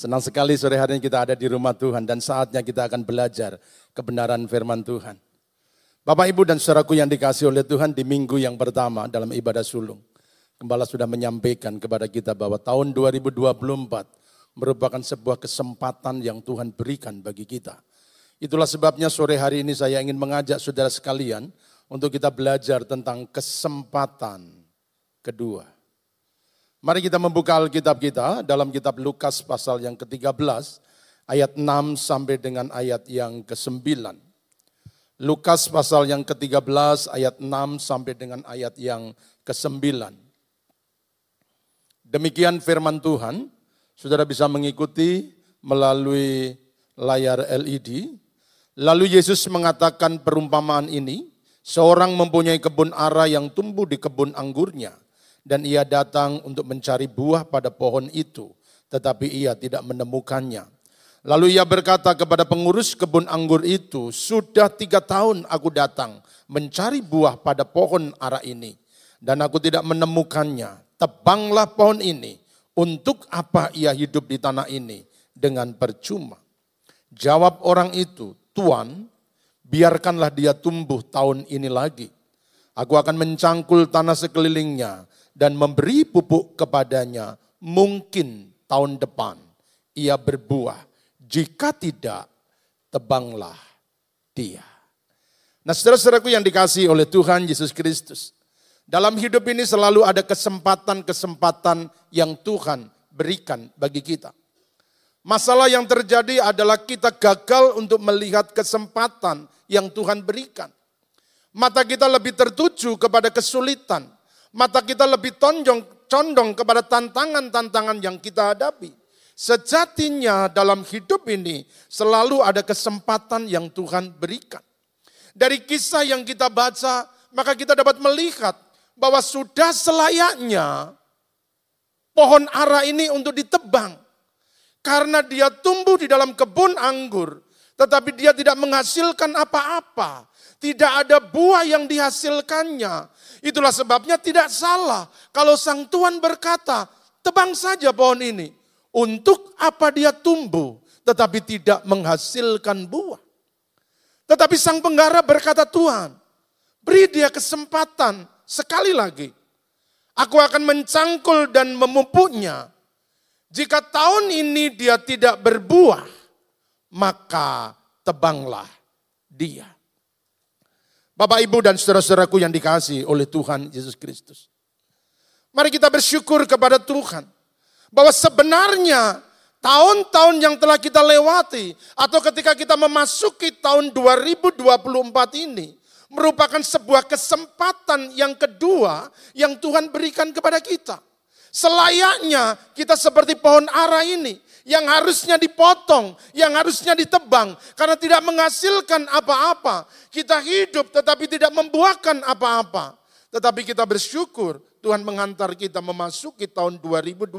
Senang sekali sore hari ini kita ada di rumah Tuhan dan saatnya kita akan belajar kebenaran firman Tuhan. Bapak, Ibu, dan saudaraku yang dikasih oleh Tuhan di minggu yang pertama dalam ibadah sulung. Gembala sudah menyampaikan kepada kita bahwa tahun 2024 merupakan sebuah kesempatan yang Tuhan berikan bagi kita. Itulah sebabnya sore hari ini saya ingin mengajak saudara sekalian untuk kita belajar tentang kesempatan kedua. Mari kita membuka Alkitab kita dalam kitab Lukas pasal yang ke-13 ayat 6 sampai dengan ayat yang ke-9. Lukas pasal yang ke-13 ayat 6 sampai dengan ayat yang ke-9. Demikian firman Tuhan, saudara bisa mengikuti melalui layar LED. Lalu Yesus mengatakan perumpamaan ini, seorang mempunyai kebun ara yang tumbuh di kebun anggurnya dan ia datang untuk mencari buah pada pohon itu, tetapi ia tidak menemukannya. Lalu ia berkata kepada pengurus kebun anggur itu, sudah tiga tahun aku datang mencari buah pada pohon ara ini, dan aku tidak menemukannya. Tebanglah pohon ini, untuk apa ia hidup di tanah ini dengan percuma. Jawab orang itu, Tuan, biarkanlah dia tumbuh tahun ini lagi. Aku akan mencangkul tanah sekelilingnya dan memberi pupuk kepadanya, mungkin tahun depan ia berbuah. Jika tidak, tebanglah dia. Nah saudara-saudaraku yang dikasih oleh Tuhan Yesus Kristus. Dalam hidup ini selalu ada kesempatan-kesempatan yang Tuhan berikan bagi kita. Masalah yang terjadi adalah kita gagal untuk melihat kesempatan yang Tuhan berikan. Mata kita lebih tertuju kepada kesulitan, mata kita lebih tonjong, condong kepada tantangan-tantangan yang kita hadapi. Sejatinya dalam hidup ini selalu ada kesempatan yang Tuhan berikan. Dari kisah yang kita baca, maka kita dapat melihat bahwa sudah selayaknya pohon ara ini untuk ditebang. Karena dia tumbuh di dalam kebun anggur, tetapi dia tidak menghasilkan apa-apa. Tidak ada buah yang dihasilkannya. Itulah sebabnya tidak salah kalau sang Tuhan berkata, tebang saja pohon ini. Untuk apa dia tumbuh tetapi tidak menghasilkan buah. Tetapi sang penggara berkata, Tuhan, beri dia kesempatan sekali lagi. Aku akan mencangkul dan memupuknya. Jika tahun ini dia tidak berbuah, maka tebanglah dia. Bapak, Ibu, dan saudara-saudaraku yang dikasih oleh Tuhan Yesus Kristus. Mari kita bersyukur kepada Tuhan. Bahwa sebenarnya tahun-tahun yang telah kita lewati atau ketika kita memasuki tahun 2024 ini merupakan sebuah kesempatan yang kedua yang Tuhan berikan kepada kita. Selayaknya kita seperti pohon ara ini yang harusnya dipotong, yang harusnya ditebang karena tidak menghasilkan apa-apa. Kita hidup tetapi tidak membuahkan apa-apa. Tetapi kita bersyukur Tuhan menghantar kita memasuki tahun 2024.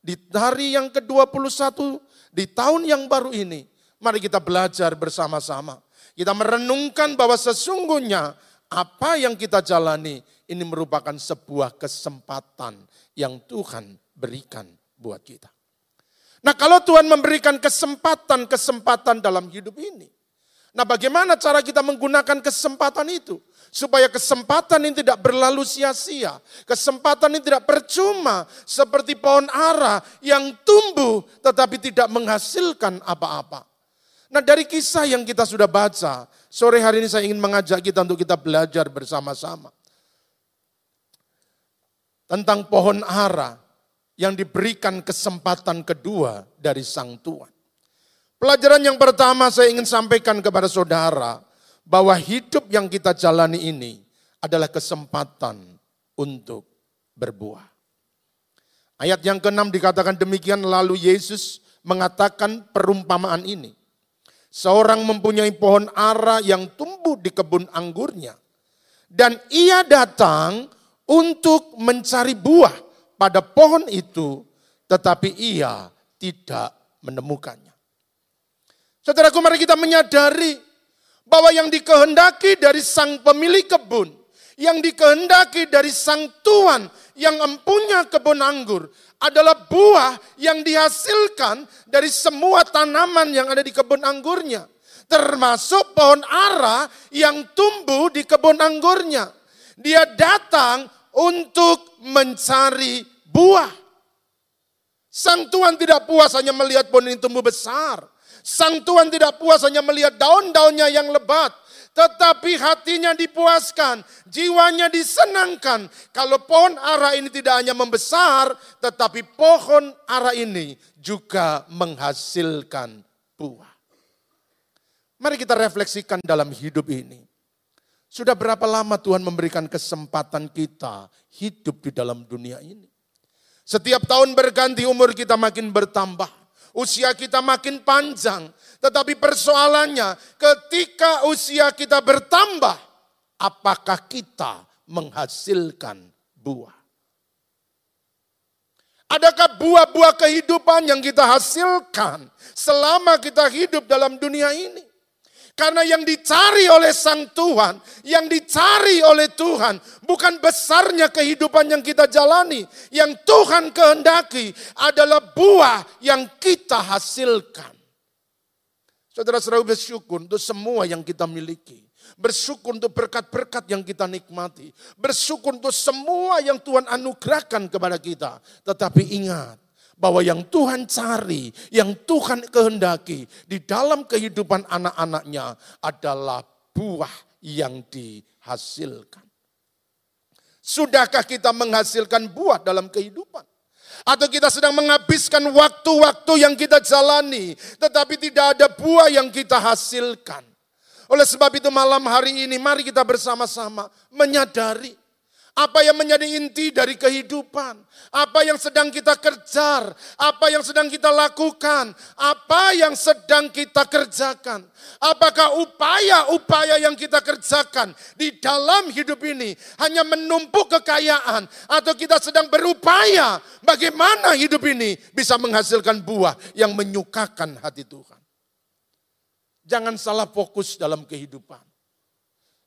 Di hari yang ke-21, di tahun yang baru ini, mari kita belajar bersama-sama. Kita merenungkan bahwa sesungguhnya apa yang kita jalani ini merupakan sebuah kesempatan yang Tuhan berikan buat kita. Nah kalau Tuhan memberikan kesempatan-kesempatan dalam hidup ini. Nah bagaimana cara kita menggunakan kesempatan itu? Supaya kesempatan ini tidak berlalu sia-sia. Kesempatan ini tidak percuma seperti pohon ara yang tumbuh tetapi tidak menghasilkan apa-apa. Nah dari kisah yang kita sudah baca, sore hari ini saya ingin mengajak kita untuk kita belajar bersama-sama. Tentang pohon ara yang diberikan kesempatan kedua dari Sang Tuhan. Pelajaran yang pertama saya ingin sampaikan kepada saudara bahwa hidup yang kita jalani ini adalah kesempatan untuk berbuah. Ayat yang keenam dikatakan demikian lalu Yesus mengatakan perumpamaan ini. Seorang mempunyai pohon ara yang tumbuh di kebun anggurnya. Dan ia datang untuk mencari buah pada pohon itu, tetapi ia tidak menemukannya. Saudaraku, mari kita menyadari bahwa yang dikehendaki dari sang pemilik kebun, yang dikehendaki dari sang Tuhan yang empunya kebun anggur adalah buah yang dihasilkan dari semua tanaman yang ada di kebun anggurnya. Termasuk pohon ara yang tumbuh di kebun anggurnya. Dia datang untuk mencari buah. Sang Tuhan tidak puas hanya melihat pohon ini tumbuh besar. Sang Tuhan tidak puas hanya melihat daun-daunnya yang lebat tetapi hatinya dipuaskan, jiwanya disenangkan. Kalau pohon ara ini tidak hanya membesar, tetapi pohon ara ini juga menghasilkan buah. Mari kita refleksikan dalam hidup ini. Sudah berapa lama Tuhan memberikan kesempatan kita hidup di dalam dunia ini? Setiap tahun berganti umur kita makin bertambah. Usia kita makin panjang. Tetapi persoalannya ketika usia kita bertambah, apakah kita menghasilkan buah? Adakah buah-buah kehidupan yang kita hasilkan selama kita hidup dalam dunia ini? Karena yang dicari oleh Sang Tuhan, yang dicari oleh Tuhan, bukan besarnya kehidupan yang kita jalani. Yang Tuhan kehendaki adalah buah yang kita hasilkan. Saudara-saudara bersyukur untuk semua yang kita miliki. Bersyukur untuk berkat-berkat yang kita nikmati. Bersyukur untuk semua yang Tuhan anugerahkan kepada kita. Tetapi ingat, bahwa yang Tuhan cari, yang Tuhan kehendaki di dalam kehidupan anak-anaknya adalah buah yang dihasilkan. Sudahkah kita menghasilkan buah dalam kehidupan? Atau kita sedang menghabiskan waktu-waktu yang kita jalani, tetapi tidak ada buah yang kita hasilkan. Oleh sebab itu malam hari ini mari kita bersama-sama menyadari apa yang menjadi inti dari kehidupan, apa yang sedang kita kejar, apa yang sedang kita lakukan, apa yang sedang kita kerjakan. Apakah upaya-upaya yang kita kerjakan di dalam hidup ini hanya menumpuk kekayaan atau kita sedang berupaya bagaimana hidup ini bisa menghasilkan buah yang menyukakan hati Tuhan. Jangan salah fokus dalam kehidupan.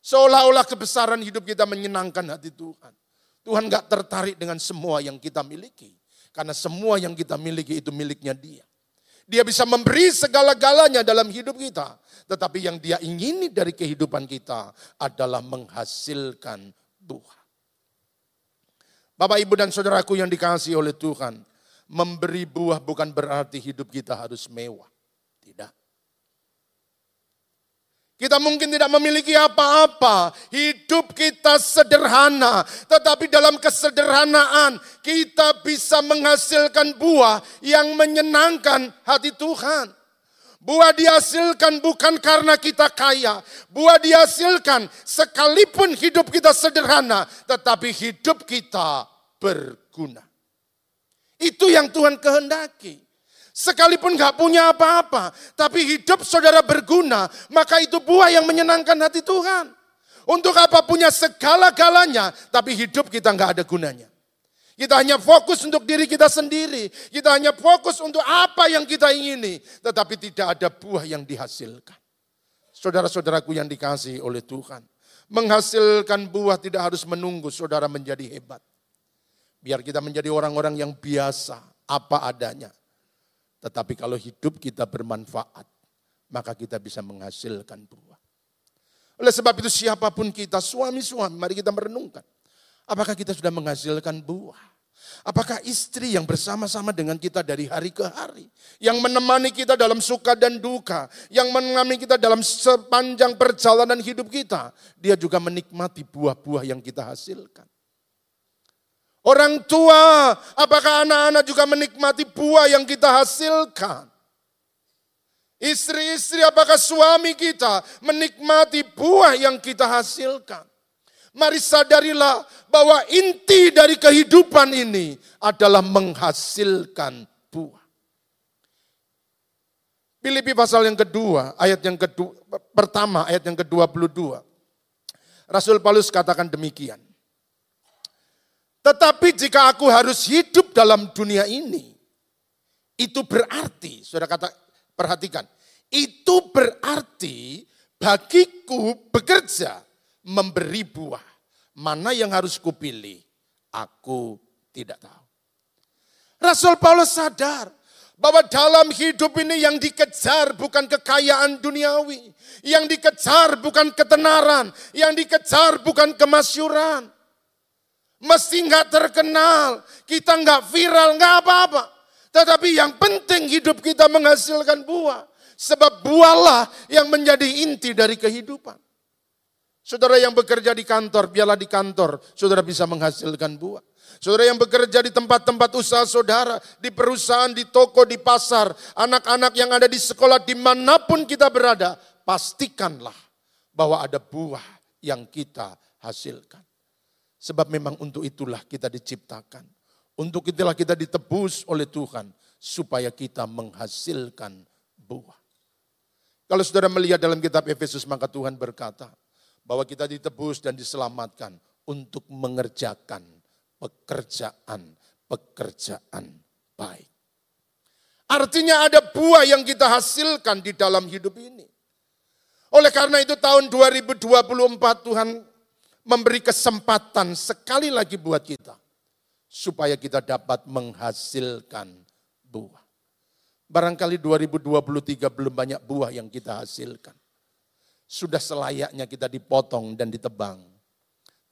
Seolah-olah kebesaran hidup kita menyenangkan hati Tuhan. Tuhan gak tertarik dengan semua yang kita miliki. Karena semua yang kita miliki itu miliknya dia. Dia bisa memberi segala-galanya dalam hidup kita. Tetapi yang dia ingini dari kehidupan kita adalah menghasilkan buah. Bapak, ibu, dan saudaraku yang dikasih oleh Tuhan. Memberi buah bukan berarti hidup kita harus mewah. Tidak. Kita mungkin tidak memiliki apa-apa, hidup kita sederhana, tetapi dalam kesederhanaan kita bisa menghasilkan buah yang menyenangkan hati Tuhan. Buah dihasilkan bukan karena kita kaya, buah dihasilkan sekalipun hidup kita sederhana, tetapi hidup kita berguna. Itu yang Tuhan kehendaki. Sekalipun gak punya apa-apa, tapi hidup saudara berguna, maka itu buah yang menyenangkan hati Tuhan. Untuk apa punya segala-galanya, tapi hidup kita gak ada gunanya. Kita hanya fokus untuk diri kita sendiri. Kita hanya fokus untuk apa yang kita ingini. Tetapi tidak ada buah yang dihasilkan. Saudara-saudaraku yang dikasih oleh Tuhan. Menghasilkan buah tidak harus menunggu saudara menjadi hebat. Biar kita menjadi orang-orang yang biasa, apa adanya. Tetapi kalau hidup kita bermanfaat, maka kita bisa menghasilkan buah. Oleh sebab itu siapa pun kita, suami-suami, mari kita merenungkan. Apakah kita sudah menghasilkan buah? Apakah istri yang bersama-sama dengan kita dari hari ke hari, yang menemani kita dalam suka dan duka, yang menemani kita dalam sepanjang perjalanan hidup kita, dia juga menikmati buah-buah yang kita hasilkan. Orang tua, apakah anak-anak juga menikmati buah yang kita hasilkan? Istri-istri, apakah suami kita menikmati buah yang kita hasilkan? Mari sadarilah bahwa inti dari kehidupan ini adalah menghasilkan buah. Filipi pasal yang kedua, ayat yang kedua, pertama, ayat yang ke-22. Rasul Paulus katakan demikian. Tetapi jika aku harus hidup dalam dunia ini, itu berarti, sudah kata, perhatikan, itu berarti bagiku bekerja memberi buah, Mana yang harus kupilih? Aku tidak tahu. Rasul Paulus sadar bahwa dalam hidup ini yang dikejar bukan kekayaan duniawi, yang dikejar bukan ketenaran, yang dikejar bukan kemasyuran. Mesti nggak terkenal, kita nggak viral, nggak apa-apa. Tetapi yang penting hidup kita menghasilkan buah. Sebab buahlah yang menjadi inti dari kehidupan. Saudara yang bekerja di kantor, biarlah di kantor saudara bisa menghasilkan buah. Saudara yang bekerja di tempat-tempat usaha saudara, di perusahaan, di toko, di pasar, anak-anak yang ada di sekolah, di mana pun kita berada, pastikanlah bahwa ada buah yang kita hasilkan. Sebab memang untuk itulah kita diciptakan. Untuk itulah kita ditebus oleh Tuhan, supaya kita menghasilkan buah. Kalau saudara melihat dalam kitab Efesus, maka Tuhan berkata, bahwa kita ditebus dan diselamatkan untuk mengerjakan pekerjaan-pekerjaan baik. Artinya ada buah yang kita hasilkan di dalam hidup ini. Oleh karena itu tahun 2024 Tuhan memberi kesempatan sekali lagi buat kita. Supaya kita dapat menghasilkan buah. Barangkali 2023 belum banyak buah yang kita hasilkan. Sudah selayaknya kita dipotong dan ditebang.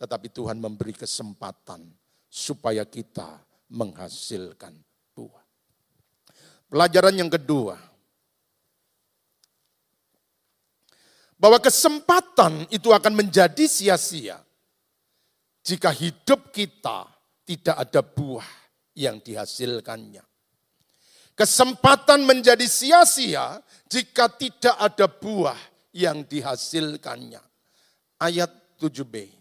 Tetapi Tuhan memberi kesempatan supaya kita menghasilkan buah. Pelajaran yang kedua. Bahwa kesempatan itu akan menjadi sia-sia jika hidup kita tidak ada buah yang dihasilkannya. Kesempatan menjadi sia-sia jika tidak ada buah yang dihasilkannya. Ayat 7b.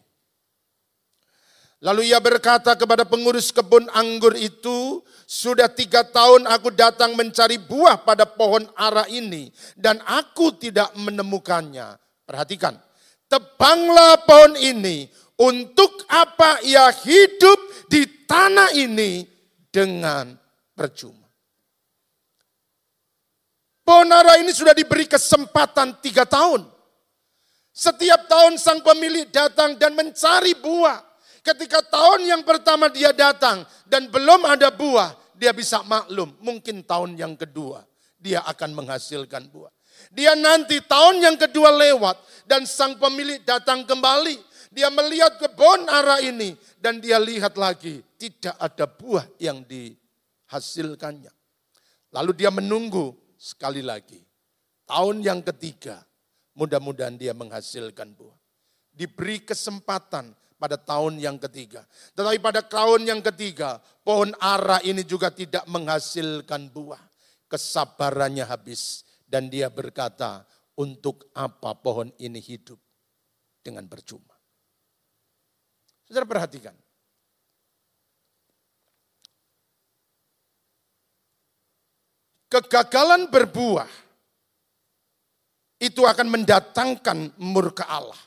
Lalu ia berkata kepada pengurus kebun anggur itu, sudah tiga tahun aku datang mencari buah pada pohon ara ini, dan aku tidak menemukannya. Perhatikan, tebanglah pohon ini, untuk apa ia hidup di tanah ini dengan percuma. Ponara ini sudah diberi kesempatan tiga tahun. Setiap tahun sang pemilik datang dan mencari buah. Ketika tahun yang pertama dia datang dan belum ada buah, dia bisa maklum. Mungkin tahun yang kedua dia akan menghasilkan buah. Dia nanti tahun yang kedua lewat dan sang pemilik datang kembali. Dia melihat kebun arah ini dan dia lihat lagi tidak ada buah yang dihasilkannya. Lalu dia menunggu sekali lagi. Tahun yang ketiga, mudah-mudahan dia menghasilkan buah. Diberi kesempatan pada tahun yang ketiga. Tetapi pada tahun yang ketiga, pohon ara ini juga tidak menghasilkan buah. Kesabarannya habis. Dan dia berkata, untuk apa pohon ini hidup dengan percuma. Saudara perhatikan. Kegagalan berbuah itu akan mendatangkan murka Allah.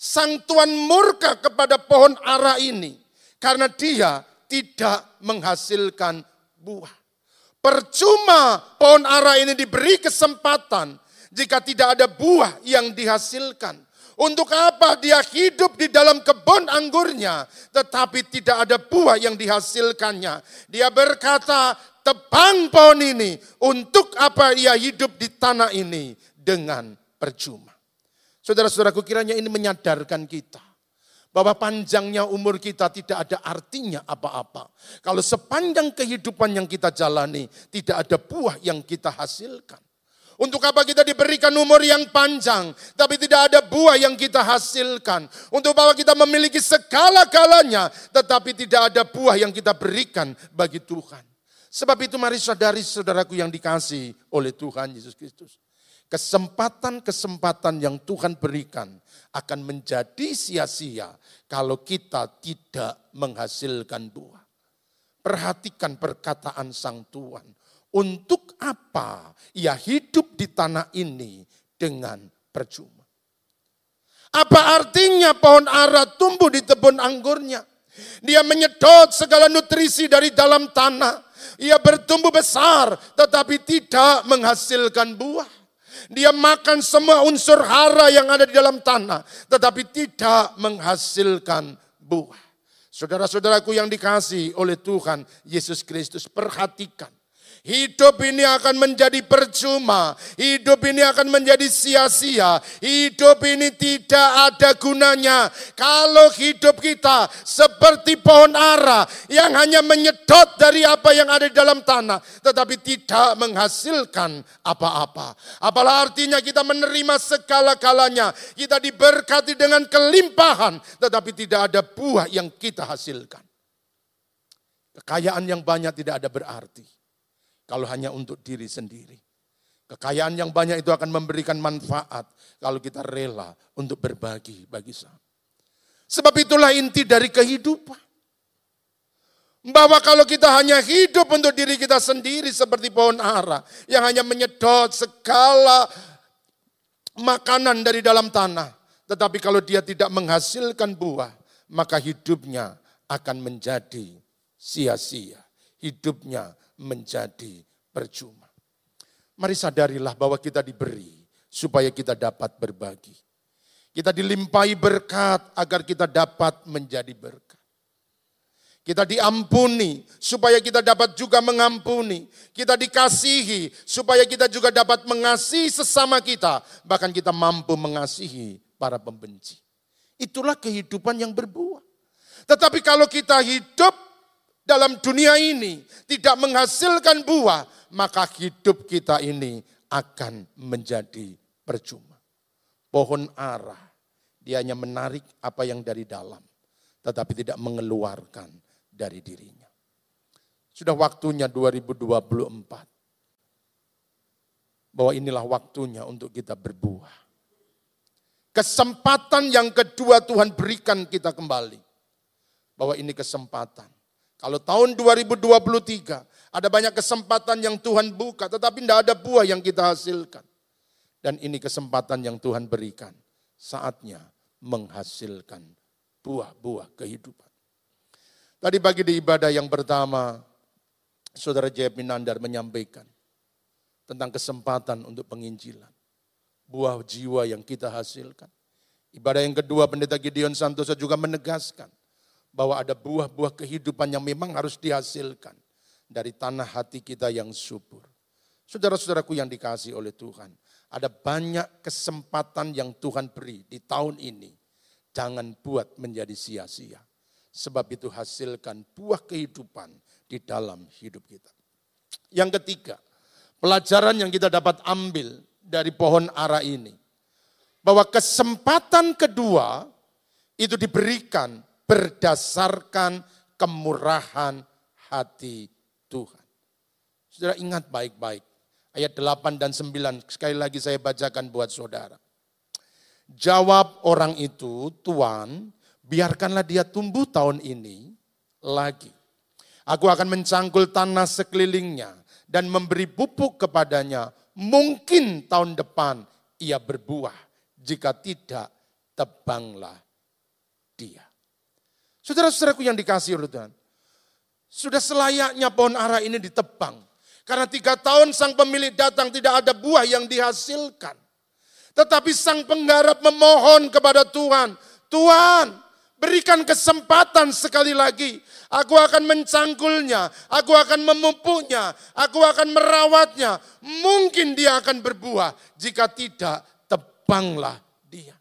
Sang Tuhan murka kepada pohon ara ini karena dia tidak menghasilkan buah. Percuma pohon ara ini diberi kesempatan jika tidak ada buah yang dihasilkan. Untuk apa dia hidup di dalam kebun anggurnya, tetapi tidak ada buah yang dihasilkannya. Dia berkata, tebang pohon ini. Untuk apa ia hidup di tanah ini dengan percuma. Saudara-saudaraku kiranya ini menyadarkan kita. Bahwa panjangnya umur kita tidak ada artinya apa-apa. Kalau sepanjang kehidupan yang kita jalani tidak ada buah yang kita hasilkan. Untuk apa kita diberikan umur yang panjang, tapi tidak ada buah yang kita hasilkan. Untuk bahwa kita memiliki segala-galanya, tetapi tidak ada buah yang kita berikan bagi Tuhan. Sebab itu mari sadari saudaraku yang dikasih oleh Tuhan Yesus Kristus. Kesempatan-kesempatan yang Tuhan berikan akan menjadi sia-sia kalau kita tidak menghasilkan buah. Perhatikan perkataan sang Tuhan. Untuk apa ia hidup di tanah ini dengan percuma? Apa artinya pohon ara tumbuh di tebun anggurnya? Dia menyedot segala nutrisi dari dalam tanah ia bertumbuh besar tetapi tidak menghasilkan buah. Dia makan semua unsur hara yang ada di dalam tanah, tetapi tidak menghasilkan buah. Saudara-saudaraku yang dikasih oleh Tuhan Yesus Kristus, perhatikan. Hidup ini akan menjadi percuma. Hidup ini akan menjadi sia-sia. Hidup ini tidak ada gunanya. Kalau hidup kita seperti pohon ara yang hanya menyedot dari apa yang ada di dalam tanah. Tetapi tidak menghasilkan apa-apa. Apalah artinya kita menerima segala-galanya. Kita diberkati dengan kelimpahan. Tetapi tidak ada buah yang kita hasilkan. Kekayaan yang banyak tidak ada berarti kalau hanya untuk diri sendiri. Kekayaan yang banyak itu akan memberikan manfaat kalau kita rela untuk berbagi bagi sama. Sebab itulah inti dari kehidupan. Bahwa kalau kita hanya hidup untuk diri kita sendiri seperti pohon ara yang hanya menyedot segala makanan dari dalam tanah. Tetapi kalau dia tidak menghasilkan buah, maka hidupnya akan menjadi sia-sia. Hidupnya menjadi percuma. Mari sadarilah bahwa kita diberi supaya kita dapat berbagi. Kita dilimpahi berkat agar kita dapat menjadi berkat. Kita diampuni supaya kita dapat juga mengampuni. Kita dikasihi supaya kita juga dapat mengasihi sesama kita. Bahkan kita mampu mengasihi para pembenci. Itulah kehidupan yang berbuah. Tetapi kalau kita hidup dalam dunia ini tidak menghasilkan buah, maka hidup kita ini akan menjadi percuma. Pohon ara, dia hanya menarik apa yang dari dalam, tetapi tidak mengeluarkan dari dirinya. Sudah waktunya 2024. Bahwa inilah waktunya untuk kita berbuah. Kesempatan yang kedua Tuhan berikan kita kembali. Bahwa ini kesempatan kalau tahun 2023 ada banyak kesempatan yang Tuhan buka, tetapi tidak ada buah yang kita hasilkan. Dan ini kesempatan yang Tuhan berikan. Saatnya menghasilkan buah-buah kehidupan. Tadi pagi di ibadah yang pertama, Saudara Jaya Minandar menyampaikan tentang kesempatan untuk penginjilan. Buah jiwa yang kita hasilkan. Ibadah yang kedua, Pendeta Gideon Santosa juga menegaskan bahwa ada buah-buah kehidupan yang memang harus dihasilkan dari tanah hati kita yang subur. Saudara-saudaraku yang dikasih oleh Tuhan, ada banyak kesempatan yang Tuhan beri di tahun ini. Jangan buat menjadi sia-sia. Sebab itu hasilkan buah kehidupan di dalam hidup kita. Yang ketiga, pelajaran yang kita dapat ambil dari pohon ara ini. Bahwa kesempatan kedua itu diberikan berdasarkan kemurahan hati Tuhan. Saudara ingat baik-baik. Ayat 8 dan 9 sekali lagi saya bacakan buat saudara. Jawab orang itu, Tuhan, biarkanlah dia tumbuh tahun ini lagi. Aku akan mencangkul tanah sekelilingnya dan memberi pupuk kepadanya. Mungkin tahun depan ia berbuah. Jika tidak, tebanglah dia. Saudara-saudaraku yang dikasih oleh Tuhan. Sudah selayaknya pohon ara ini ditebang. Karena tiga tahun sang pemilik datang tidak ada buah yang dihasilkan. Tetapi sang penggarap memohon kepada Tuhan. Tuhan berikan kesempatan sekali lagi. Aku akan mencangkulnya, aku akan memupuknya, aku akan merawatnya. Mungkin dia akan berbuah. Jika tidak, tebanglah dia.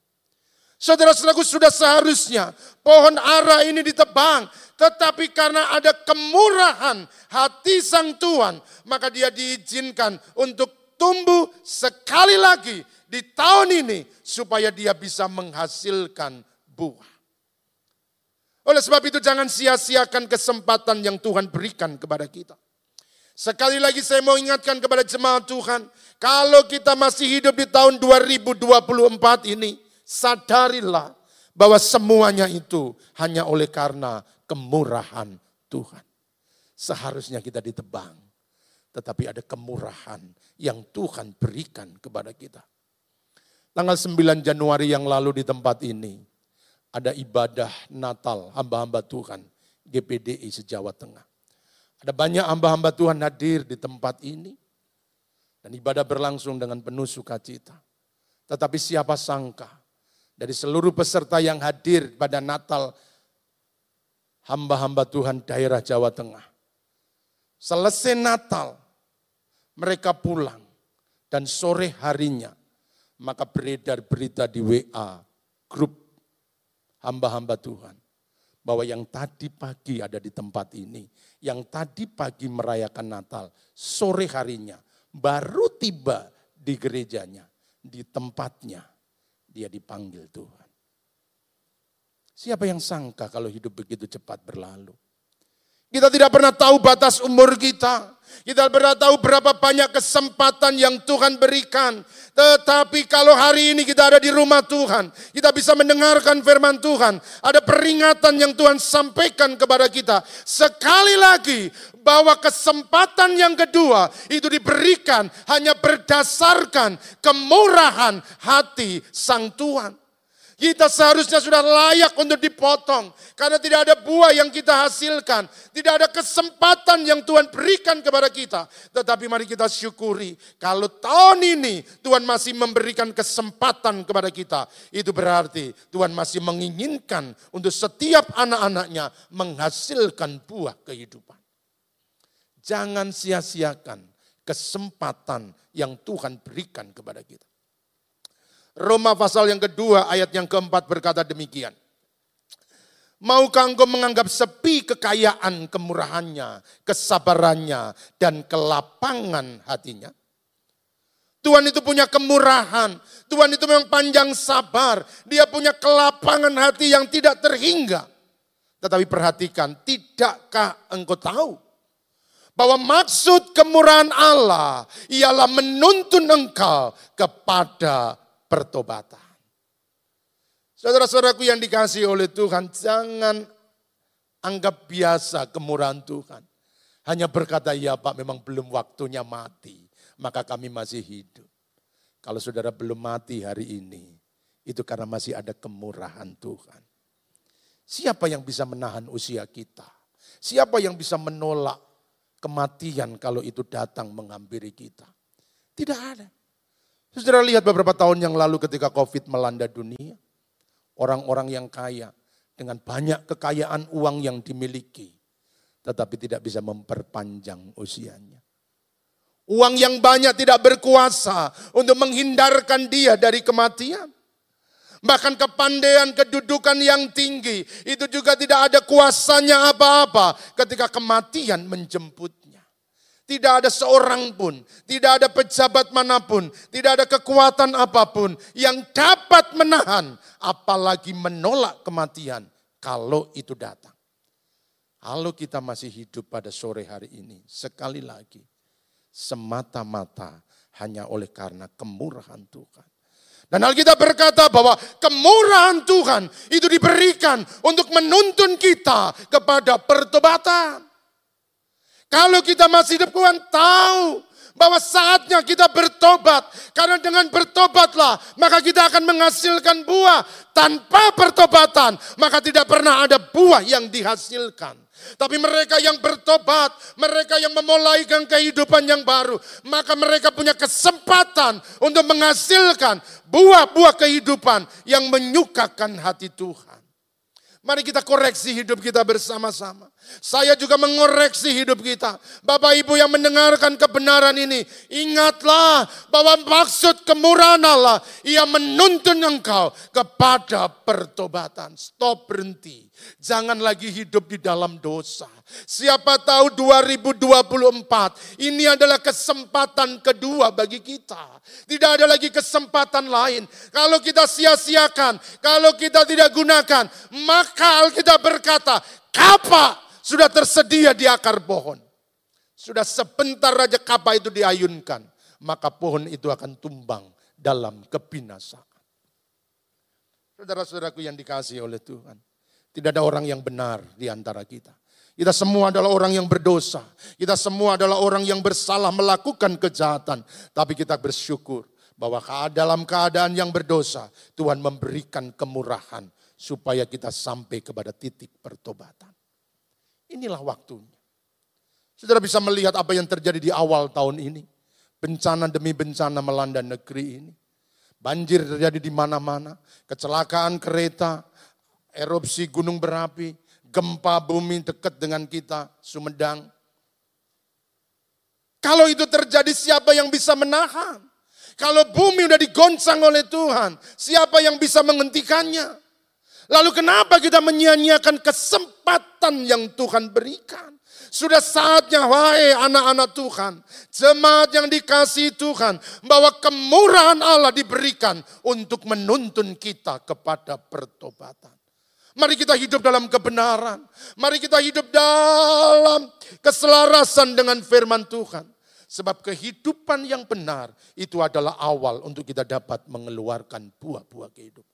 Saudara-saudaraku sudah seharusnya pohon ara ini ditebang. Tetapi karena ada kemurahan hati sang Tuhan, maka dia diizinkan untuk tumbuh sekali lagi di tahun ini supaya dia bisa menghasilkan buah. Oleh sebab itu jangan sia-siakan kesempatan yang Tuhan berikan kepada kita. Sekali lagi saya mau ingatkan kepada jemaat Tuhan, kalau kita masih hidup di tahun 2024 ini, sadarilah bahwa semuanya itu hanya oleh karena kemurahan Tuhan. Seharusnya kita ditebang, tetapi ada kemurahan yang Tuhan berikan kepada kita. Tanggal 9 Januari yang lalu di tempat ini, ada ibadah Natal hamba-hamba Tuhan GPDI sejawa Tengah. Ada banyak hamba-hamba Tuhan hadir di tempat ini. Dan ibadah berlangsung dengan penuh sukacita. Tetapi siapa sangka dari seluruh peserta yang hadir pada Natal hamba-hamba Tuhan daerah Jawa Tengah. Selesai Natal, mereka pulang dan sore harinya maka beredar berita di WA grup hamba-hamba Tuhan bahwa yang tadi pagi ada di tempat ini, yang tadi pagi merayakan Natal, sore harinya baru tiba di gerejanya, di tempatnya dia dipanggil Tuhan. Siapa yang sangka kalau hidup begitu cepat berlalu? Kita tidak pernah tahu batas umur kita. Kita pernah tahu berapa banyak kesempatan yang Tuhan berikan. Tetapi kalau hari ini kita ada di rumah Tuhan, kita bisa mendengarkan firman Tuhan. Ada peringatan yang Tuhan sampaikan kepada kita. Sekali lagi, bahwa kesempatan yang kedua itu diberikan hanya berdasarkan kemurahan hati Sang Tuhan. Kita seharusnya sudah layak untuk dipotong. Karena tidak ada buah yang kita hasilkan. Tidak ada kesempatan yang Tuhan berikan kepada kita. Tetapi mari kita syukuri. Kalau tahun ini Tuhan masih memberikan kesempatan kepada kita. Itu berarti Tuhan masih menginginkan untuk setiap anak-anaknya menghasilkan buah kehidupan. Jangan sia-siakan kesempatan yang Tuhan berikan kepada kita. Roma pasal yang kedua ayat yang keempat berkata demikian. Maukah engkau menganggap sepi kekayaan kemurahannya, kesabarannya, dan kelapangan hatinya? Tuhan itu punya kemurahan, Tuhan itu memang panjang sabar, dia punya kelapangan hati yang tidak terhingga. Tetapi perhatikan, tidakkah engkau tahu bahwa maksud kemurahan Allah ialah menuntun engkau kepada pertobatan. Saudara-saudaraku yang dikasih oleh Tuhan, jangan anggap biasa kemurahan Tuhan. Hanya berkata, ya Pak memang belum waktunya mati, maka kami masih hidup. Kalau saudara belum mati hari ini, itu karena masih ada kemurahan Tuhan. Siapa yang bisa menahan usia kita? Siapa yang bisa menolak kematian kalau itu datang menghampiri kita? Tidak ada. Saudara lihat beberapa tahun yang lalu ketika COVID melanda dunia, orang-orang yang kaya dengan banyak kekayaan uang yang dimiliki, tetapi tidak bisa memperpanjang usianya. Uang yang banyak tidak berkuasa untuk menghindarkan dia dari kematian. Bahkan kepandaian kedudukan yang tinggi itu juga tidak ada kuasanya apa-apa ketika kematian menjemput tidak ada seorang pun, tidak ada pejabat mana pun, tidak ada kekuatan apa pun yang dapat menahan, apalagi menolak kematian kalau itu datang. Kalau kita masih hidup pada sore hari ini, sekali lagi, semata-mata hanya oleh karena kemurahan Tuhan. Dan Alkitab berkata bahwa kemurahan Tuhan itu diberikan untuk menuntun kita kepada pertobatan. Kalau kita masih hidup Tuhan tahu bahwa saatnya kita bertobat. Karena dengan bertobatlah maka kita akan menghasilkan buah. Tanpa pertobatan maka tidak pernah ada buah yang dihasilkan. Tapi mereka yang bertobat, mereka yang memulai kehidupan yang baru, maka mereka punya kesempatan untuk menghasilkan buah-buah kehidupan yang menyukakan hati Tuhan. Mari kita koreksi hidup kita bersama-sama. Saya juga mengoreksi hidup kita. Bapak Ibu yang mendengarkan kebenaran ini, ingatlah bahwa maksud kemurahan Allah, ia menuntun engkau kepada pertobatan. Stop berhenti. Jangan lagi hidup di dalam dosa. Siapa tahu 2024 ini adalah kesempatan kedua bagi kita. Tidak ada lagi kesempatan lain. Kalau kita sia-siakan, kalau kita tidak gunakan, maka Alkitab berkata, kapak sudah tersedia di akar pohon. Sudah sebentar raja kapal itu diayunkan, maka pohon itu akan tumbang dalam kebinasaan. Saudara-saudaraku yang dikasih oleh Tuhan, tidak ada orang yang benar di antara kita. Kita semua adalah orang yang berdosa. Kita semua adalah orang yang bersalah melakukan kejahatan. Tapi kita bersyukur bahwa dalam keadaan yang berdosa, Tuhan memberikan kemurahan supaya kita sampai kepada titik pertobatan. Inilah waktunya. Saudara bisa melihat apa yang terjadi di awal tahun ini. Bencana demi bencana melanda negeri ini. Banjir terjadi di mana-mana, kecelakaan kereta, erupsi gunung berapi, gempa bumi dekat dengan kita, Sumedang. Kalau itu terjadi siapa yang bisa menahan? Kalau bumi udah digoncang oleh Tuhan, siapa yang bisa menghentikannya? Lalu kenapa kita menyia-nyiakan kesempatan yang Tuhan berikan? Sudah saatnya wahai anak-anak Tuhan, jemaat yang dikasih Tuhan, bahwa kemurahan Allah diberikan untuk menuntun kita kepada pertobatan. Mari kita hidup dalam kebenaran. Mari kita hidup dalam keselarasan dengan firman Tuhan. Sebab kehidupan yang benar itu adalah awal untuk kita dapat mengeluarkan buah-buah kehidupan.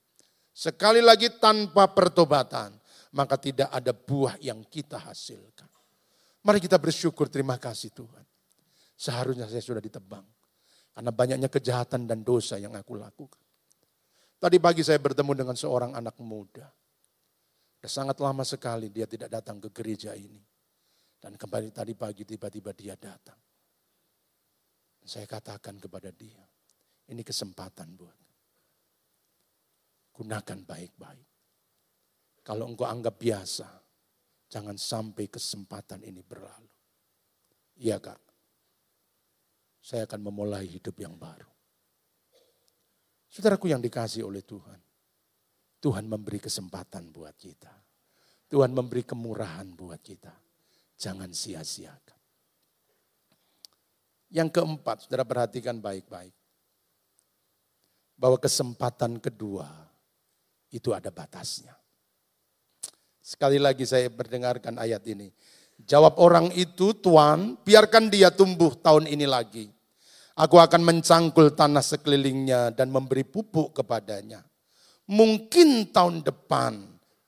Sekali lagi tanpa pertobatan, maka tidak ada buah yang kita hasilkan. Mari kita bersyukur terima kasih Tuhan. Seharusnya saya sudah ditebang. Karena banyaknya kejahatan dan dosa yang aku lakukan. Tadi pagi saya bertemu dengan seorang anak muda. Sudah sangat lama sekali dia tidak datang ke gereja ini. Dan kembali tadi pagi tiba-tiba dia datang. Saya katakan kepada dia, ini kesempatan buat. Gunakan baik-baik. Kalau engkau anggap biasa, Jangan sampai kesempatan ini berlalu. Iya kak, saya akan memulai hidup yang baru. Saudaraku yang dikasih oleh Tuhan. Tuhan memberi kesempatan buat kita. Tuhan memberi kemurahan buat kita. Jangan sia-siakan. Yang keempat, saudara perhatikan baik-baik. Bahwa kesempatan kedua itu ada batasnya. Sekali lagi saya berdengarkan ayat ini. Jawab orang itu, Tuan, biarkan dia tumbuh tahun ini lagi. Aku akan mencangkul tanah sekelilingnya dan memberi pupuk kepadanya. Mungkin tahun depan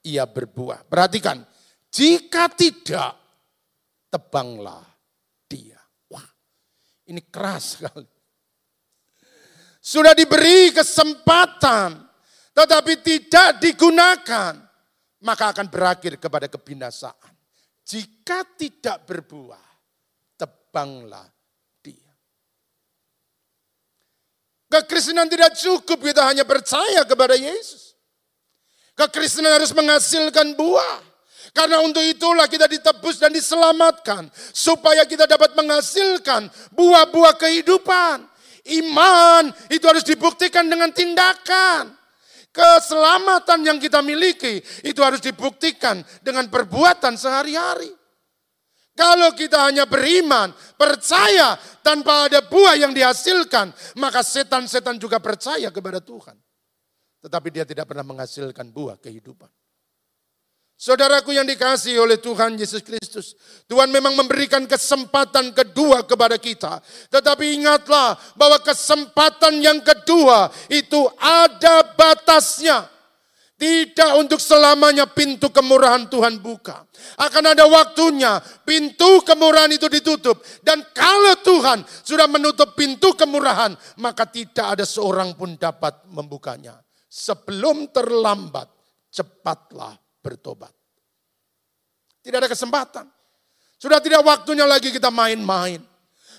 ia berbuah. Perhatikan, jika tidak, tebanglah dia. Wah, ini keras sekali. Sudah diberi kesempatan, tetapi tidak digunakan maka akan berakhir kepada kebinasaan. Jika tidak berbuah, tebanglah dia. Kekristenan tidak cukup kita hanya percaya kepada Yesus. Kekristenan harus menghasilkan buah. Karena untuk itulah kita ditebus dan diselamatkan. Supaya kita dapat menghasilkan buah-buah kehidupan. Iman itu harus dibuktikan dengan tindakan. Keselamatan yang kita miliki itu harus dibuktikan dengan perbuatan sehari-hari. Kalau kita hanya beriman, percaya tanpa ada buah yang dihasilkan, maka setan-setan juga percaya kepada Tuhan. Tetapi dia tidak pernah menghasilkan buah kehidupan. Saudaraku yang dikasih oleh Tuhan Yesus Kristus. Tuhan memang memberikan kesempatan kedua kepada kita. Tetapi ingatlah bahwa kesempatan yang kedua itu ada batasnya. Tidak untuk selamanya pintu kemurahan Tuhan buka. Akan ada waktunya pintu kemurahan itu ditutup. Dan kalau Tuhan sudah menutup pintu kemurahan, maka tidak ada seorang pun dapat membukanya. Sebelum terlambat, cepatlah bertobat. Tidak ada kesempatan. Sudah tidak waktunya lagi kita main-main.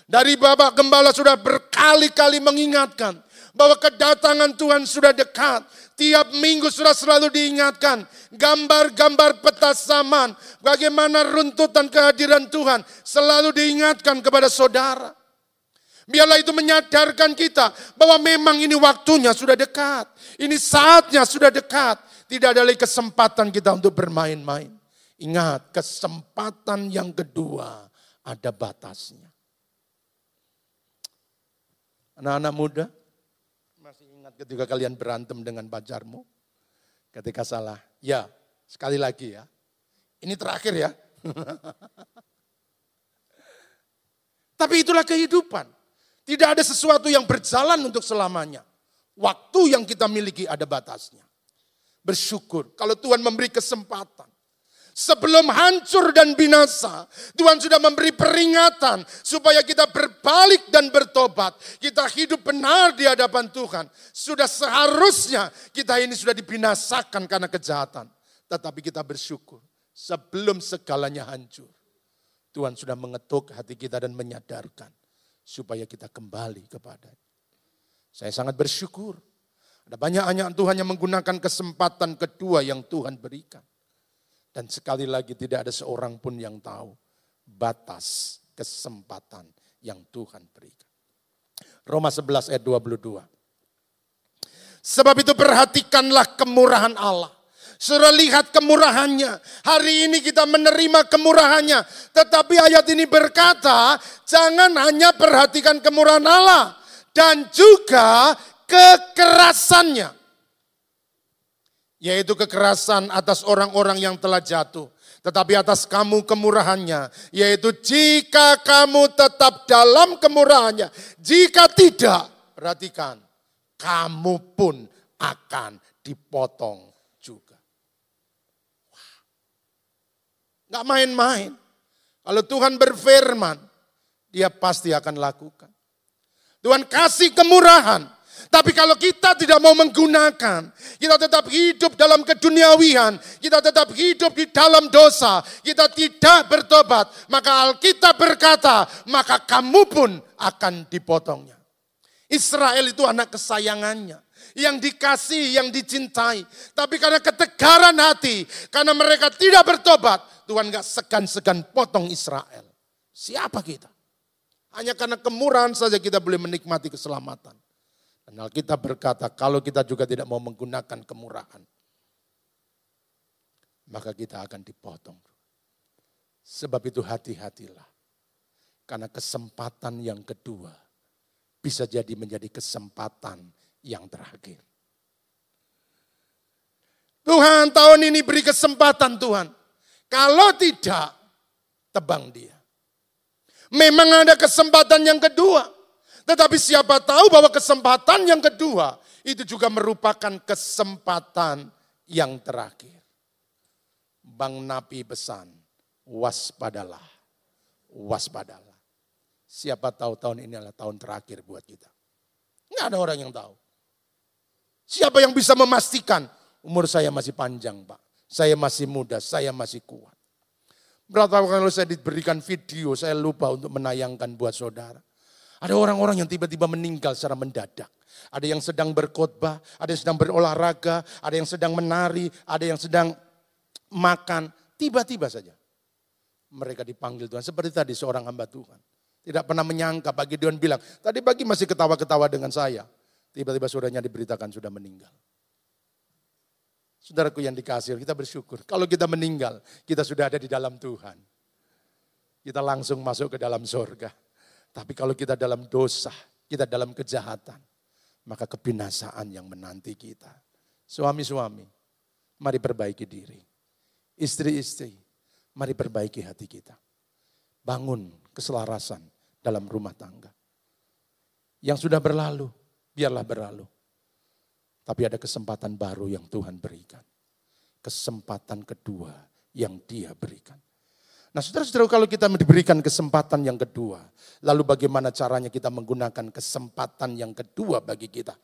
Dari Bapak Gembala sudah berkali-kali mengingatkan bahwa kedatangan Tuhan sudah dekat. Tiap minggu sudah selalu diingatkan gambar-gambar peta zaman, bagaimana runtutan kehadiran Tuhan selalu diingatkan kepada saudara. Biarlah itu menyadarkan kita bahwa memang ini waktunya sudah dekat. Ini saatnya sudah dekat. Tidak ada lagi kesempatan kita untuk bermain-main. Ingat, kesempatan yang kedua ada batasnya. Anak-anak muda, masih ingat ketika kalian berantem dengan pacarmu? Ketika salah, ya sekali lagi ya. Ini terakhir ya. Tapi itulah kehidupan. Tidak ada sesuatu yang berjalan untuk selamanya. Waktu yang kita miliki ada batasnya bersyukur kalau Tuhan memberi kesempatan. Sebelum hancur dan binasa, Tuhan sudah memberi peringatan supaya kita berbalik dan bertobat. Kita hidup benar di hadapan Tuhan. Sudah seharusnya kita ini sudah dibinasakan karena kejahatan. Tetapi kita bersyukur sebelum segalanya hancur. Tuhan sudah mengetuk hati kita dan menyadarkan. supaya kita kembali kepada. Saya sangat bersyukur. Ada banyak anak Tuhan yang menggunakan kesempatan kedua yang Tuhan berikan. Dan sekali lagi tidak ada seorang pun yang tahu batas kesempatan yang Tuhan berikan. Roma 11 ayat 22. Sebab itu perhatikanlah kemurahan Allah. Saudara lihat kemurahannya. Hari ini kita menerima kemurahannya. Tetapi ayat ini berkata, jangan hanya perhatikan kemurahan Allah. Dan juga kekerasannya. Yaitu kekerasan atas orang-orang yang telah jatuh. Tetapi atas kamu kemurahannya. Yaitu jika kamu tetap dalam kemurahannya. Jika tidak, perhatikan. Kamu pun akan dipotong Nggak main-main. Kalau Tuhan berfirman, dia pasti akan lakukan. Tuhan kasih kemurahan. Tapi kalau kita tidak mau menggunakan, kita tetap hidup dalam keduniawian, kita tetap hidup di dalam dosa, kita tidak bertobat, maka Alkitab berkata, maka kamu pun akan dipotongnya. Israel itu anak kesayangannya yang dikasih, yang dicintai. Tapi karena ketegaran hati, karena mereka tidak bertobat, Tuhan gak segan-segan potong Israel. Siapa kita? Hanya karena kemurahan saja kita boleh menikmati keselamatan. Dan Alkitab berkata, kalau kita juga tidak mau menggunakan kemurahan, maka kita akan dipotong. Sebab itu hati-hatilah. Karena kesempatan yang kedua bisa jadi menjadi kesempatan yang terakhir. Tuhan tahun ini beri kesempatan Tuhan. Kalau tidak, tebang dia. Memang ada kesempatan yang kedua. Tetapi siapa tahu bahwa kesempatan yang kedua itu juga merupakan kesempatan yang terakhir. Bang Napi pesan, waspadalah, waspadalah. Siapa tahu tahun ini adalah tahun terakhir buat kita. Nggak ada orang yang tahu. Siapa yang bisa memastikan umur saya masih panjang pak. Saya masih muda, saya masih kuat. Berapa kali saya diberikan video, saya lupa untuk menayangkan buat saudara. Ada orang-orang yang tiba-tiba meninggal secara mendadak. Ada yang sedang berkhotbah, ada yang sedang berolahraga, ada yang sedang menari, ada yang sedang makan. Tiba-tiba saja mereka dipanggil Tuhan. Seperti tadi seorang hamba Tuhan. Tidak pernah menyangka pagi Tuhan bilang, tadi pagi masih ketawa-ketawa dengan saya. Tiba-tiba saudaranya diberitakan sudah meninggal. Saudaraku yang dikasih, kita bersyukur. Kalau kita meninggal, kita sudah ada di dalam Tuhan. Kita langsung masuk ke dalam sorga. Tapi kalau kita dalam dosa, kita dalam kejahatan, maka kebinasaan yang menanti kita. Suami-suami, mari perbaiki diri. Istri-istri, mari perbaiki hati kita. Bangun keselarasan dalam rumah tangga. Yang sudah berlalu, biarlah berlalu tapi ada kesempatan baru yang Tuhan berikan. Kesempatan kedua yang dia berikan. Nah saudara-saudara kalau kita diberikan kesempatan yang kedua. Lalu bagaimana caranya kita menggunakan kesempatan yang kedua bagi kita.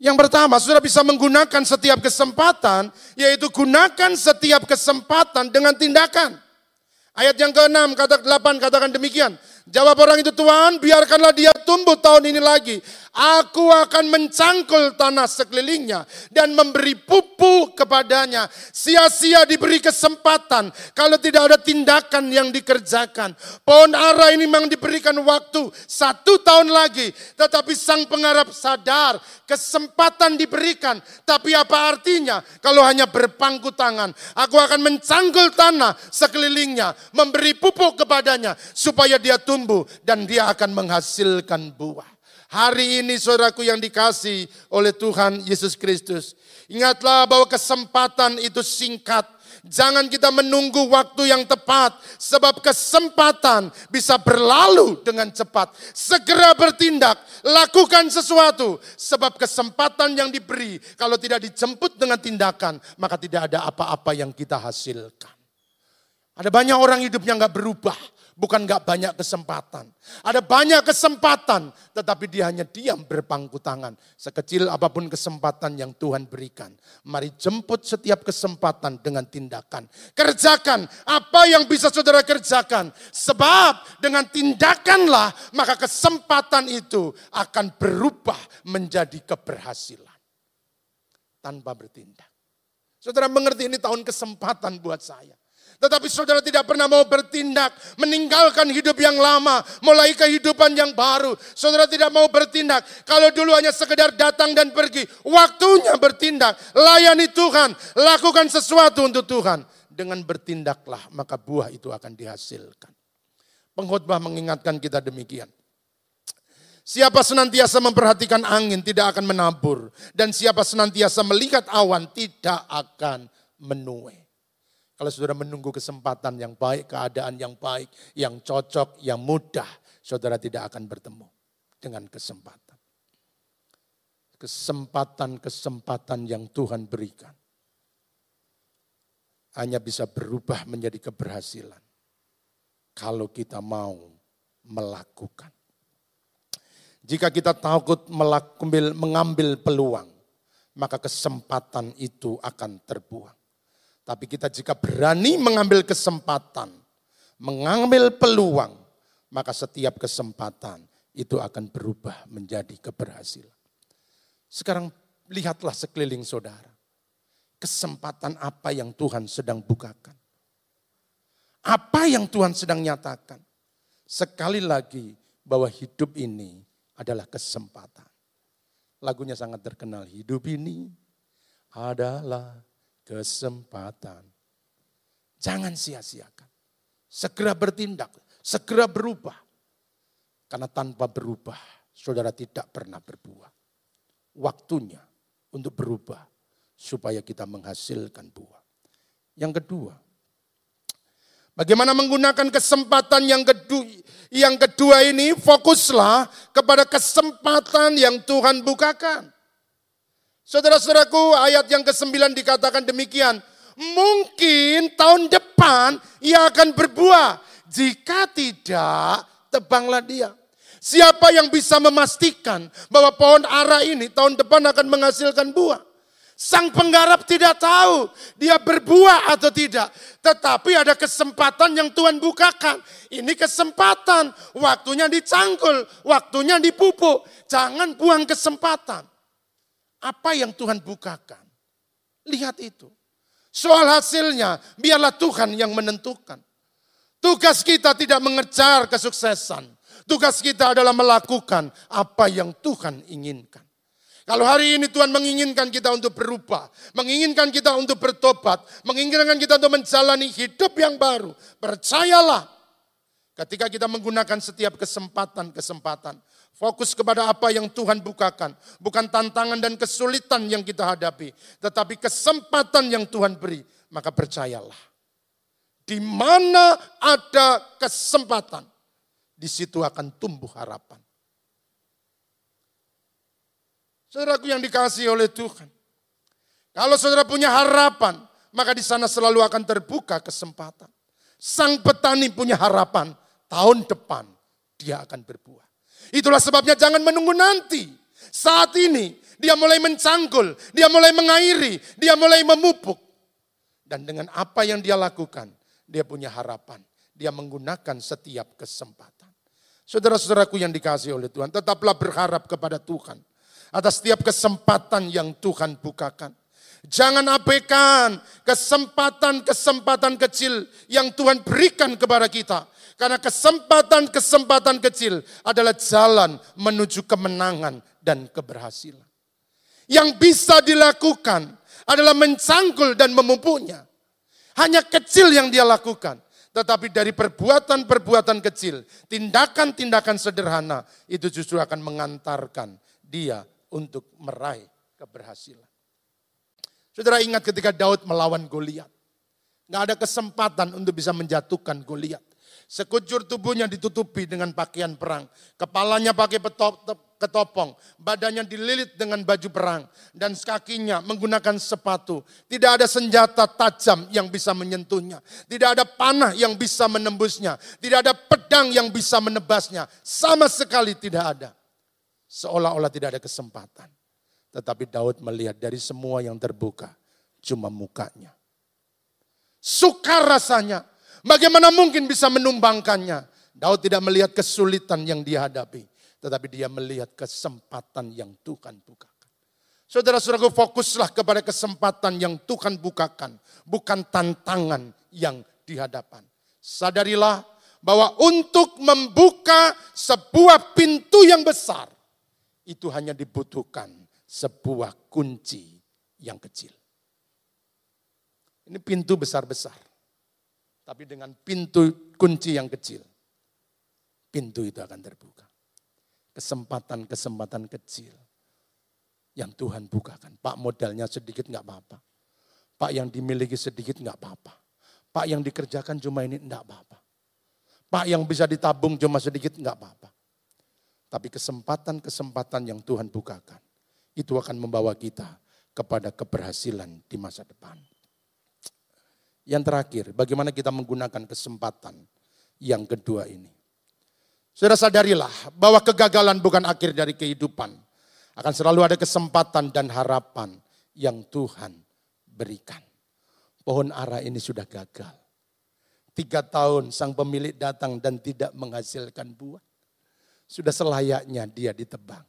Yang pertama, saudara bisa menggunakan setiap kesempatan, yaitu gunakan setiap kesempatan dengan tindakan. Ayat yang ke-6, kata 8 katakan demikian. Jawab orang itu, Tuhan biarkanlah dia tumbuh tahun ini lagi. Aku akan mencangkul tanah sekelilingnya dan memberi pupuk kepadanya. Sia-sia diberi kesempatan kalau tidak ada tindakan yang dikerjakan. Pohon ara ini memang diberikan waktu satu tahun lagi. Tetapi sang pengharap sadar kesempatan diberikan. Tapi apa artinya kalau hanya berpangku tangan. Aku akan mencangkul tanah sekelilingnya. Memberi pupuk kepadanya supaya dia tumbuh dan dia akan menghasilkan buah. Hari ini saudaraku yang dikasih oleh Tuhan Yesus Kristus. Ingatlah bahwa kesempatan itu singkat. Jangan kita menunggu waktu yang tepat. Sebab kesempatan bisa berlalu dengan cepat. Segera bertindak, lakukan sesuatu. Sebab kesempatan yang diberi, kalau tidak dijemput dengan tindakan, maka tidak ada apa-apa yang kita hasilkan. Ada banyak orang hidupnya nggak berubah Bukan nggak banyak kesempatan. Ada banyak kesempatan, tetapi dia hanya diam berpangku tangan. Sekecil apa pun kesempatan yang Tuhan berikan. Mari jemput setiap kesempatan dengan tindakan. Kerjakan apa yang bisa saudara kerjakan. Sebab dengan tindakanlah maka kesempatan itu akan berubah menjadi keberhasilan. Tanpa bertindak. Saudara mengerti ini tahun kesempatan buat saya. Tetapi saudara tidak pernah mau bertindak, meninggalkan hidup yang lama, mulai kehidupan yang baru. Saudara tidak mau bertindak. Kalau dulu hanya sekedar datang dan pergi, waktunya bertindak. Layani Tuhan, lakukan sesuatu untuk Tuhan. Dengan bertindaklah, maka buah itu akan dihasilkan. Pengkhotbah mengingatkan kita demikian. Siapa senantiasa memperhatikan angin tidak akan menabur. Dan siapa senantiasa melihat awan tidak akan menuai. Kalau saudara menunggu kesempatan yang baik, keadaan yang baik, yang cocok, yang mudah, saudara tidak akan bertemu dengan kesempatan. Kesempatan-kesempatan yang Tuhan berikan hanya bisa berubah menjadi keberhasilan kalau kita mau melakukan. Jika kita takut mengambil peluang, maka kesempatan itu akan terbuang. Tapi kita jika berani mengambil kesempatan, mengambil peluang, maka setiap kesempatan itu akan berubah menjadi keberhasilan. Sekarang lihatlah sekeliling saudara. Kesempatan apa yang Tuhan sedang bukakan. Apa yang Tuhan sedang nyatakan. Sekali lagi bahwa hidup ini adalah kesempatan. Lagunya sangat terkenal. Hidup ini adalah kesempatan. Jangan sia-siakan. Segera bertindak, segera berubah. Karena tanpa berubah, saudara tidak pernah berbuah. Waktunya untuk berubah supaya kita menghasilkan buah. Yang kedua, bagaimana menggunakan kesempatan yang kedua, yang kedua ini fokuslah kepada kesempatan yang Tuhan bukakan. Saudara-saudaraku, ayat yang ke-9 dikatakan demikian. Mungkin tahun depan ia akan berbuah. Jika tidak, tebanglah dia. Siapa yang bisa memastikan bahwa pohon ara ini tahun depan akan menghasilkan buah? Sang penggarap tidak tahu dia berbuah atau tidak. Tetapi ada kesempatan yang Tuhan bukakan. Ini kesempatan. Waktunya dicangkul, waktunya dipupuk. Jangan buang kesempatan. Apa yang Tuhan bukakan. Lihat itu. Soal hasilnya, biarlah Tuhan yang menentukan. Tugas kita tidak mengejar kesuksesan. Tugas kita adalah melakukan apa yang Tuhan inginkan. Kalau hari ini Tuhan menginginkan kita untuk berubah, menginginkan kita untuk bertobat, menginginkan kita untuk menjalani hidup yang baru, percayalah ketika kita menggunakan setiap kesempatan-kesempatan, Fokus kepada apa yang Tuhan bukakan. Bukan tantangan dan kesulitan yang kita hadapi. Tetapi kesempatan yang Tuhan beri. Maka percayalah. Di mana ada kesempatan. Di situ akan tumbuh harapan. Saudaraku yang dikasih oleh Tuhan. Kalau saudara punya harapan. Maka di sana selalu akan terbuka kesempatan. Sang petani punya harapan. Tahun depan dia akan berbuah. Itulah sebabnya jangan menunggu nanti. Saat ini dia mulai mencangkul, dia mulai mengairi, dia mulai memupuk. Dan dengan apa yang dia lakukan, dia punya harapan. Dia menggunakan setiap kesempatan. Saudara-saudaraku yang dikasih oleh Tuhan, tetaplah berharap kepada Tuhan. Atas setiap kesempatan yang Tuhan bukakan. Jangan abaikan kesempatan-kesempatan kecil yang Tuhan berikan kepada kita karena kesempatan-kesempatan kecil adalah jalan menuju kemenangan dan keberhasilan. Yang bisa dilakukan adalah mencangkul dan memupuknya. Hanya kecil yang dia lakukan. Tetapi dari perbuatan-perbuatan kecil, tindakan-tindakan sederhana, itu justru akan mengantarkan dia untuk meraih keberhasilan. Saudara ingat ketika Daud melawan Goliat. Nggak ada kesempatan untuk bisa menjatuhkan Goliat. Sekujur tubuhnya ditutupi dengan pakaian perang. Kepalanya pakai ketopong. Badannya dililit dengan baju perang. Dan kakinya menggunakan sepatu. Tidak ada senjata tajam yang bisa menyentuhnya. Tidak ada panah yang bisa menembusnya. Tidak ada pedang yang bisa menebasnya. Sama sekali tidak ada. Seolah-olah tidak ada kesempatan. Tetapi Daud melihat dari semua yang terbuka. Cuma mukanya. Sukar rasanya Bagaimana mungkin bisa menumbangkannya? Daud tidak melihat kesulitan yang dihadapi. Tetapi dia melihat kesempatan yang Tuhan bukakan. Saudara-saudaraku fokuslah kepada kesempatan yang Tuhan bukakan. Bukan tantangan yang dihadapan. Sadarilah bahwa untuk membuka sebuah pintu yang besar. Itu hanya dibutuhkan sebuah kunci yang kecil. Ini pintu besar-besar tapi dengan pintu kunci yang kecil. Pintu itu akan terbuka. Kesempatan-kesempatan kecil yang Tuhan bukakan. Pak modalnya sedikit nggak apa-apa. Pak yang dimiliki sedikit nggak apa-apa. Pak yang dikerjakan cuma ini nggak apa-apa. Pak yang bisa ditabung cuma sedikit nggak apa-apa. Tapi kesempatan-kesempatan yang Tuhan bukakan itu akan membawa kita kepada keberhasilan di masa depan. Yang terakhir, bagaimana kita menggunakan kesempatan yang kedua ini. Saudara sadarilah bahwa kegagalan bukan akhir dari kehidupan. Akan selalu ada kesempatan dan harapan yang Tuhan berikan. Pohon ara ini sudah gagal. Tiga tahun sang pemilik datang dan tidak menghasilkan buah. Sudah selayaknya dia ditebang.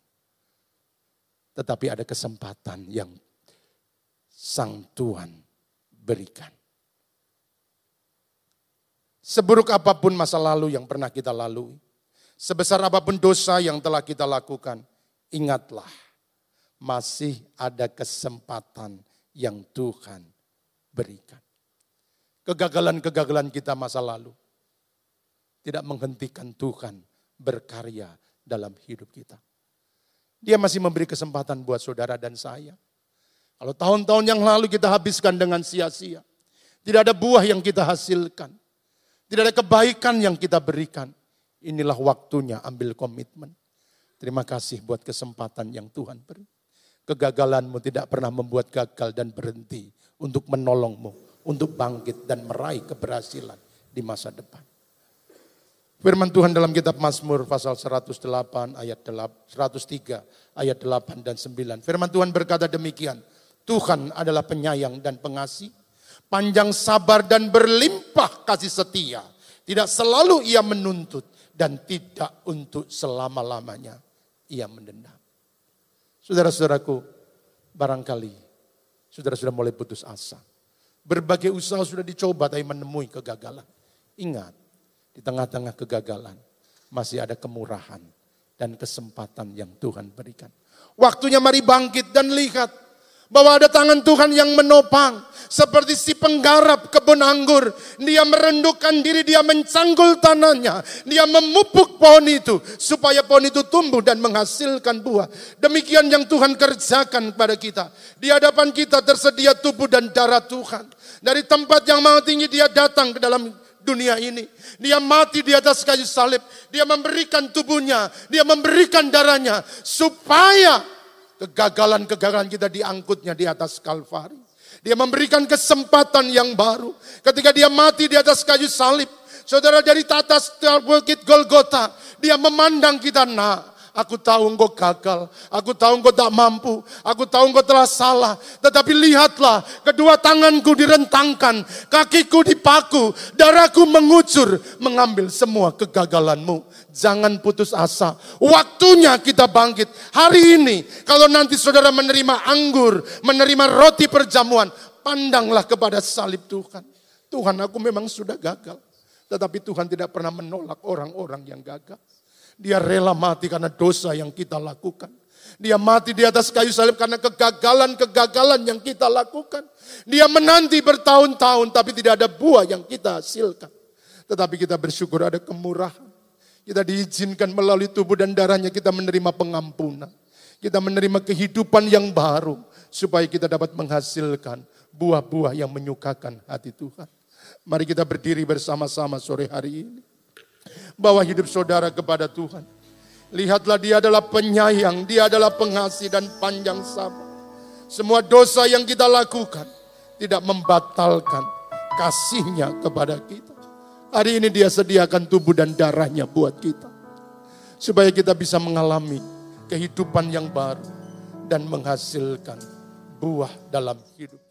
Tetapi ada kesempatan yang sang Tuhan berikan. Seburuk apa pun masa lalu yang pernah kita lalui, sebesar apa pun dosa yang telah kita lakukan, ingatlah masih ada kesempatan yang Tuhan berikan. Kegagalan-kegagalan kita masa lalu tidak menghentikan Tuhan berkarya dalam hidup kita. Dia masih memberi kesempatan buat saudara dan saya. Kalau tahun-tahun yang lalu kita habiskan dengan sia-sia, tidak ada buah yang kita hasilkan. Tidak ada kebaikan yang kita berikan. Inilah waktunya ambil komitmen. Terima kasih buat kesempatan yang Tuhan beri. Kegagalanmu tidak pernah membuat gagal dan berhenti untuk menolongmu, untuk bangkit dan meraih keberhasilan di masa depan. Firman Tuhan dalam kitab Mazmur pasal 108 ayat 103 ayat 8 dan 9. Firman Tuhan berkata demikian, Tuhan adalah penyayang dan pengasih, panjang sabar dan berlimpah kasih setia. Tidak selalu ia menuntut dan tidak untuk selama-lamanya ia mendendam. Saudara-saudaraku, barangkali saudara sudah mulai putus asa. Berbagai usaha sudah dicoba tapi menemui kegagalan. Ingat, di tengah-tengah kegagalan masih ada kemurahan dan kesempatan yang Tuhan berikan. Waktunya mari bangkit dan lihat bahwa ada tangan Tuhan yang menopang. Seperti si penggarap kebun anggur. Dia merendukkan diri, dia mencanggul tanahnya. Dia memupuk pohon itu. Supaya pohon itu tumbuh dan menghasilkan buah. Demikian yang Tuhan kerjakan kepada kita. Di hadapan kita tersedia tubuh dan darah Tuhan. Dari tempat yang maha tinggi dia datang ke dalam dunia ini. Dia mati di atas kayu salib. Dia memberikan tubuhnya. Dia memberikan darahnya. Supaya Kegagalan-kegagalan kita diangkutnya di atas Kalvari. Dia memberikan kesempatan yang baru. Ketika dia mati di atas kayu salib. Saudara dari atas bukit Golgota. Dia memandang kita, nak Aku tahu engkau gagal. Aku tahu engkau tak mampu. Aku tahu engkau telah salah. Tetapi lihatlah, kedua tanganku direntangkan, kakiku dipaku, darahku mengucur, mengambil semua kegagalanmu. Jangan putus asa. Waktunya kita bangkit. Hari ini, kalau nanti saudara menerima anggur, menerima roti perjamuan, pandanglah kepada salib Tuhan. Tuhan aku memang sudah gagal. Tetapi Tuhan tidak pernah menolak orang-orang yang gagal. Dia rela mati karena dosa yang kita lakukan. Dia mati di atas kayu salib karena kegagalan-kegagalan yang kita lakukan. Dia menanti bertahun-tahun tapi tidak ada buah yang kita hasilkan. Tetapi kita bersyukur ada kemurahan. Kita diizinkan melalui tubuh dan darahnya kita menerima pengampunan. Kita menerima kehidupan yang baru. Supaya kita dapat menghasilkan buah-buah yang menyukakan hati Tuhan. Mari kita berdiri bersama-sama sore hari ini. Bawa hidup saudara kepada Tuhan. Lihatlah dia adalah penyayang, dia adalah pengasih dan panjang sabar. Semua dosa yang kita lakukan tidak membatalkan kasihnya kepada kita. Hari ini dia sediakan tubuh dan darahnya buat kita. Supaya kita bisa mengalami kehidupan yang baru dan menghasilkan buah dalam hidup.